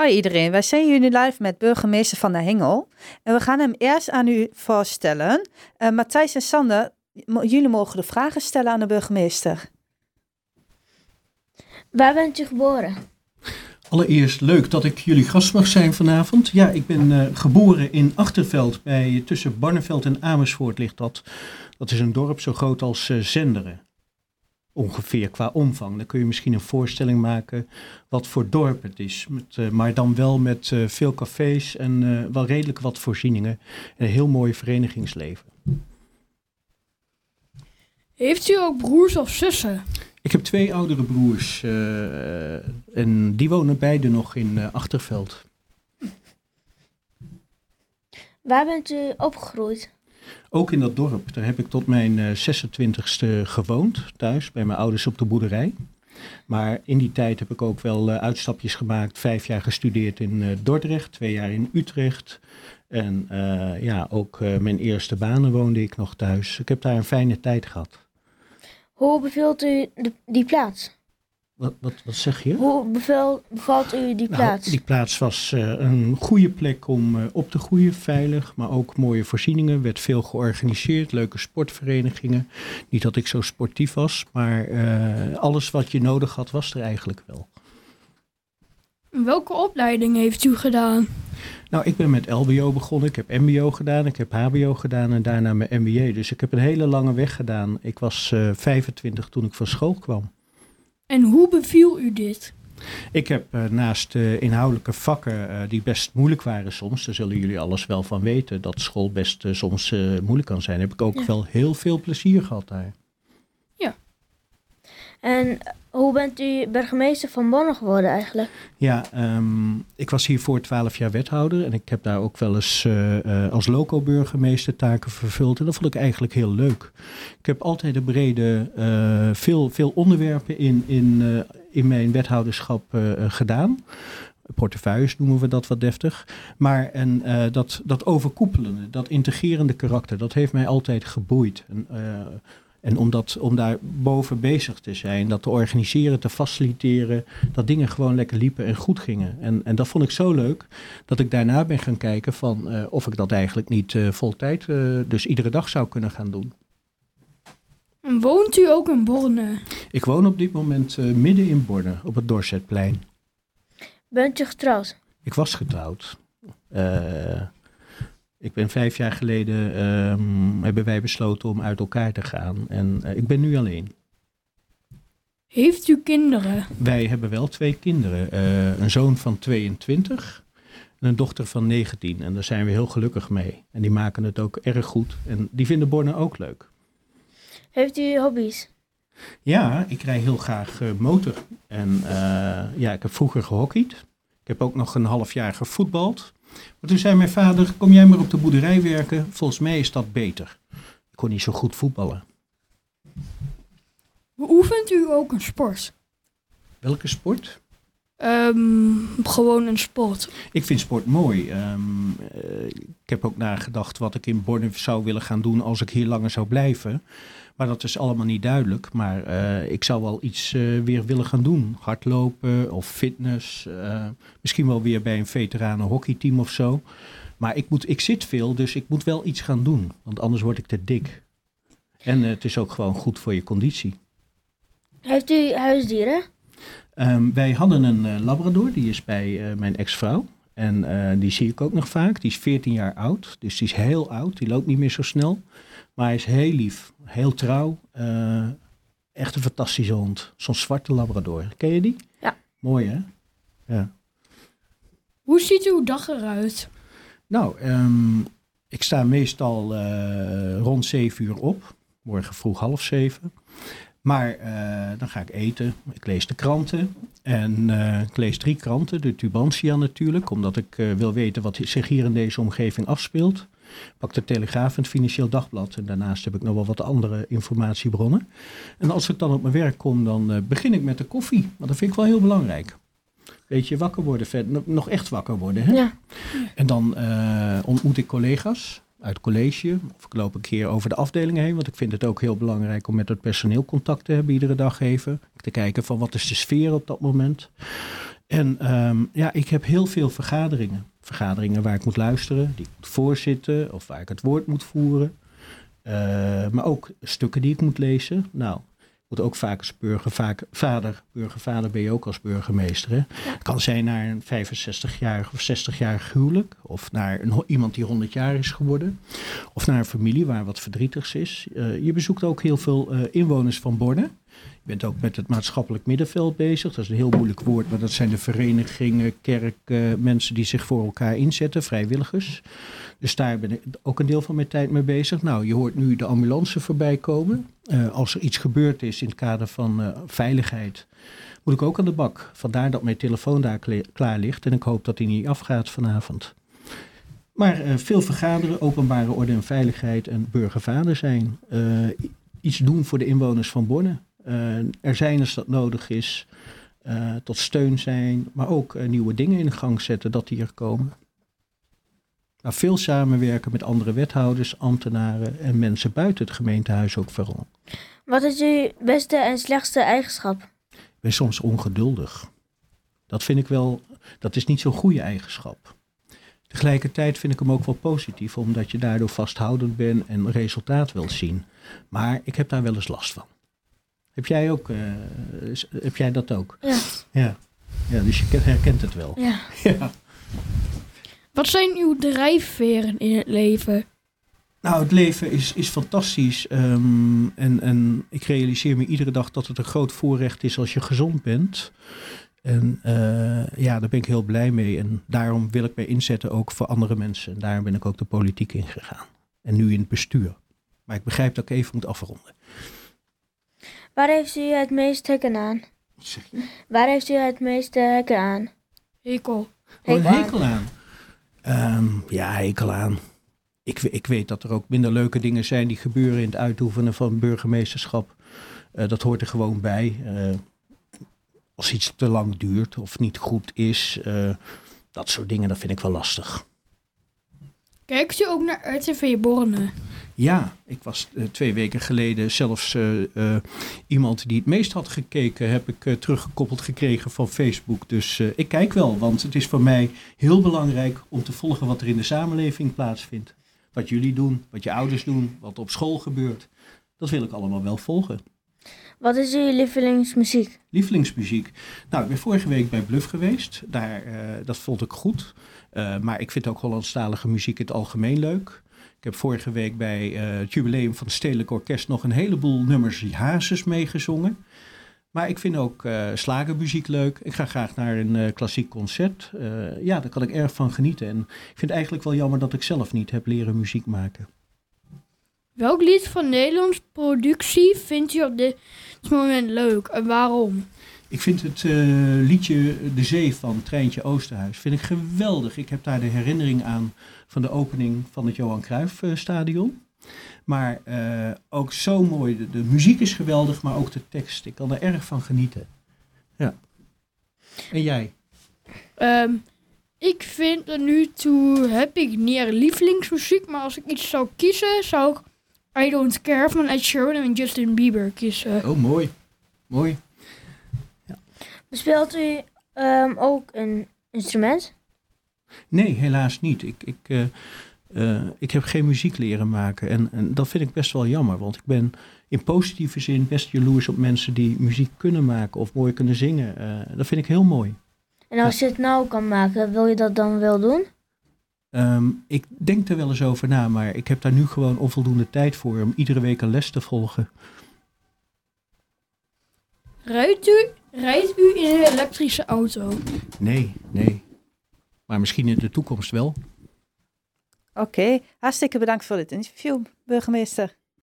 Hoi iedereen, wij zijn hier nu live met burgemeester Van der Hengel. En we gaan hem eerst aan u voorstellen. Uh, Matthijs en Sander, jullie mogen de vragen stellen aan de burgemeester. Waar bent u geboren? Allereerst leuk dat ik jullie gast mag zijn vanavond. Ja, ik ben uh, geboren in Achterveld, bij, tussen Barneveld en Amersfoort ligt dat. Dat is een dorp zo groot als uh, Zenderen ongeveer qua omvang. Dan kun je misschien een voorstelling maken wat voor dorp het is. Met, uh, maar dan wel met uh, veel cafés en uh, wel redelijk wat voorzieningen. En een heel mooi verenigingsleven. Heeft u ook broers of zussen? Ik heb twee oudere broers en die wonen beide nog in Achterveld. Waar bent u opgegroeid? Ook in dat dorp. Daar heb ik tot mijn 26e gewoond, thuis, bij mijn ouders op de boerderij. Maar in die tijd heb ik ook wel uitstapjes gemaakt. Vijf jaar gestudeerd in Dordrecht, twee jaar in Utrecht. En ja, ook mijn eerste banen woonde ik nog thuis. Ik heb daar een fijne tijd gehad. Hoe bevielt u de, die plaats? Wat, wat, wat zeg je? Hoe bevel, bevalt u die plaats? Nou, die plaats was uh, een goede plek om uh, op te groeien, veilig, maar ook mooie voorzieningen. werd veel georganiseerd, leuke sportverenigingen. Niet dat ik zo sportief was, maar uh, alles wat je nodig had, was er eigenlijk wel. Welke opleiding heeft u gedaan? Nou, ik ben met LBO begonnen. Ik heb MBO gedaan, ik heb HBO gedaan en daarna mijn MBA. Dus ik heb een hele lange weg gedaan. Ik was 25 toen ik van school kwam. En hoe beviel u dit? Ik heb uh, naast uh, inhoudelijke vakken uh, die best moeilijk waren soms, daar zullen jullie alles wel van weten, dat school best soms moeilijk kan zijn, heb ik ook ja. wel heel veel plezier gehad daar. Ja. En hoe bent u burgemeester van Bonn geworden eigenlijk? Ja, um, ik was hiervoor twaalf jaar wethouder en ik heb daar ook wel eens uh, uh, als loco-burgemeester taken vervuld. En dat vond ik eigenlijk heel leuk. Ik heb altijd een brede, uh, veel, veel onderwerpen in, in, in mijn wethouderschap gedaan portefeuilles noemen we dat wat deftig. Maar en, dat, dat overkoepelende, dat integrerende karakter, dat heeft mij altijd geboeid. En om, dat, om daar boven bezig te zijn, dat te organiseren, te faciliteren, dat dingen gewoon lekker liepen en goed gingen. En, en dat vond ik zo leuk dat ik daarna ben gaan kijken van uh, of ik dat eigenlijk niet uh, vol tijd, uh, dus iedere dag zou kunnen gaan doen. En woont u ook in Borne? Ik woon op dit moment midden in Borne, op het Dorsetplein. Bent u getrouwd? Ik was getrouwd. Ik ben vijf jaar geleden, um, hebben wij besloten om uit elkaar te gaan. En uh, ik ben nu alleen. Heeft u kinderen? Wij hebben wel twee kinderen. Uh, een zoon van 22 en een dochter van 19. En daar zijn we heel gelukkig mee. En die maken het ook erg goed. En die vinden Borne ook leuk. Heeft u hobby's? Ja, ik rij heel graag uh, motor. En uh, ja, ik heb vroeger gehockeyd. Ik heb ook nog een half jaar gevoetbald. Maar toen zei mijn vader, kom jij maar op de boerderij werken, volgens mij is dat beter. Ik kon niet zo goed voetballen. Beoefent u ook een sport? Welke sport? Um, gewoon een sport. Ik vind sport mooi. Um, uh, ik heb ook nagedacht wat ik in Borne zou willen gaan doen als ik hier langer zou blijven. Maar dat is allemaal niet duidelijk. Maar uh, ik zou wel iets uh, weer willen gaan doen. Hardlopen of fitness. Uh, misschien wel weer bij een veteranen hockeyteam of zo. Maar ik, moet, ik zit veel, dus ik moet wel iets gaan doen. Want anders word ik te dik. En het is ook gewoon goed voor je conditie. Heeft u huisdieren? Um, wij hadden een labrador, die is bij mijn ex-vrouw. En die zie ik ook nog vaak. Die is 14 jaar oud, dus die is heel oud. Die loopt niet meer zo snel. Maar hij is heel lief, heel trouw. Echt een fantastische hond. Zo'n zwarte labrador. Ken je die? Ja. Mooi hè? Ja. Hoe ziet uw dag eruit? Nou, um, ik sta meestal rond 7 uur op. Morgen vroeg half zeven. Maar uh, dan ga ik eten. Ik lees de kranten. En uh, ik lees drie kranten. De Tubantia natuurlijk. Omdat ik uh, wil weten wat zich hier in deze omgeving afspeelt pak de Telegraaf en het Financieel Dagblad. En daarnaast heb ik nog wel wat andere informatiebronnen. En als ik dan op mijn werk kom, dan begin ik met de koffie. Want dat vind ik wel heel belangrijk. Weet je, wakker worden, nog echt wakker worden. Hè? Ja. En dan ontmoet ik collega's uit college. Of ik loop een keer over de afdelingen heen. Want ik vind het ook heel belangrijk om met het personeel contact te hebben iedere dag even. Te kijken van wat is de sfeer op dat moment. En ehm, ja, ik heb heel veel vergaderingen. Vergaderingen waar ik moet luisteren, die ik moet voorzitten of waar ik het woord moet voeren. Eh, maar ook stukken die ik moet lezen. Nou, moet ook vaak als burgervader, burgervader ben je ook als burgemeester. Hè? Het kan zijn naar een 65-jarig of 60-jarig huwelijk. Of naar een, iemand die 100 jaar is geworden. Of naar een familie waar wat verdrietigs is. Eh, je bezoekt ook heel veel eh, inwoners van Borne. Je bent ook met het maatschappelijk middenveld bezig. Dat is een heel moeilijk woord, maar dat zijn de verenigingen, kerken, mensen die zich voor elkaar inzetten, vrijwilligers. Dus daar ben ik ook een deel van mijn tijd mee bezig. Nou, je hoort nu de ambulance voorbij komen. Uh, als er iets gebeurd is in het kader van uh, veiligheid, moet ik ook aan de bak. Vandaar dat mijn telefoon daar klaar ligt en ik hoop dat die niet afgaat vanavond. Maar uh, veel vergaderen, openbare orde en veiligheid en burgervader zijn. iets doen voor de inwoners van Borne. Er zijn als dat nodig is. tot steun zijn, maar ook nieuwe dingen in gang zetten dat die er komen. Nou, veel samenwerken met andere wethouders, ambtenaren en mensen buiten het gemeentehuis ook vooral. Wat is uw beste en slechtste eigenschap? Ik ben soms ongeduldig. Dat vind ik wel, dat is niet zo'n goede eigenschap. Tegelijkertijd vind ik hem ook wel positief, omdat je daardoor vasthoudend bent en resultaat wilt zien. Maar ik heb daar wel eens last van. Heb jij, ook, uh, heb jij dat ook? Ja. ja. Ja, dus je herkent het wel. Ja. ja. Wat zijn uw drijfveren in het leven? Nou, het leven is, is fantastisch. Ehm, en, en ik realiseer me iedere dag dat het een groot voorrecht is als je gezond bent. En uh, ja, daar ben ik heel blij mee. En daarom wil ik mij inzetten ook voor andere mensen. En daarom ben ik ook de politiek ingegaan. En nu in het bestuur. Maar ik begrijp dat ik even moet afronden. Waar heeft u het meeste hekken aan? Zeg je? Waar heeft u het meeste hekken aan? Hekel. Oh, een hekel aan. Um, ja, hekel aan. Ik, ik, weet dat er ook minder leuke dingen zijn die gebeuren in het uitoefenen van burgemeesterschap. Uh, dat hoort er gewoon bij. Uh, als iets te lang duurt of niet goed is, uh, dat soort dingen, dat vind ik wel lastig. Kijkt u ook naar RTV Borne? Ja, ik was uh, twee weken geleden zelfs uh, uh, iemand die het meest had gekeken, heb ik teruggekoppeld gekregen van Facebook. Dus ik kijk wel, want het is voor mij heel belangrijk om te volgen wat er in de samenleving plaatsvindt. Wat jullie doen, wat je ouders doen, wat op school gebeurt. Dat wil ik allemaal wel volgen. Wat is uw lievelingsmuziek? Lievelingsmuziek? Nou, ik ben vorige week bij Bluff geweest. Daar, dat vond ik goed. maar ik vind ook Hollandstalige muziek in het algemeen leuk. Ik heb vorige week bij uh, het jubileum van het Stedelijk Orkest nog een heleboel nummers Hazes meegezongen. Maar ik vind ook uh, slagermuziek leuk. Ik ga graag naar een uh, klassiek concert. ja, daar kan ik erg van genieten. En ik vind het eigenlijk wel jammer dat ik zelf niet heb leren muziek maken. Welk lied van Nederlands productie vindt u op dit moment leuk en waarom? Ik vind het uh, liedje De Zee van Treintje Oosterhuis vind ik geweldig. Ik heb daar de herinnering aan van de opening van het Johan Cruijff uh, Stadion. Maar uh, ook zo mooi. De, de, muziek is geweldig, maar ook de tekst. Ik kan er erg van genieten. Ja. En jij? Um, ik vind er nu toe heb ik niet echt lievelingsmuziek, maar als ik iets zou kiezen, zou ik I Don't Care van Ed Sheeran en Justin Bieber kiezen. Oh, mooi. Mooi. Bespeelt u um, ook een instrument? Nee, helaas niet. Ik, ik, uh, uh, ik heb geen muziek leren maken. En, en dat vind ik best wel jammer. Want ik ben in positieve zin best jaloers op mensen die muziek kunnen maken of mooi kunnen zingen. Uh, dat vind ik heel mooi. En als je het nou kan maken, wil je dat dan wel doen? Um, ik denk er wel eens over na, maar ik heb daar nu gewoon onvoldoende tijd voor om iedere week een les te volgen. Rijdt u, rijdt u in een elektrische auto? Nee, nee. Maar misschien in de toekomst wel. Oké, okay. hartstikke bedankt voor dit interview, burgemeester.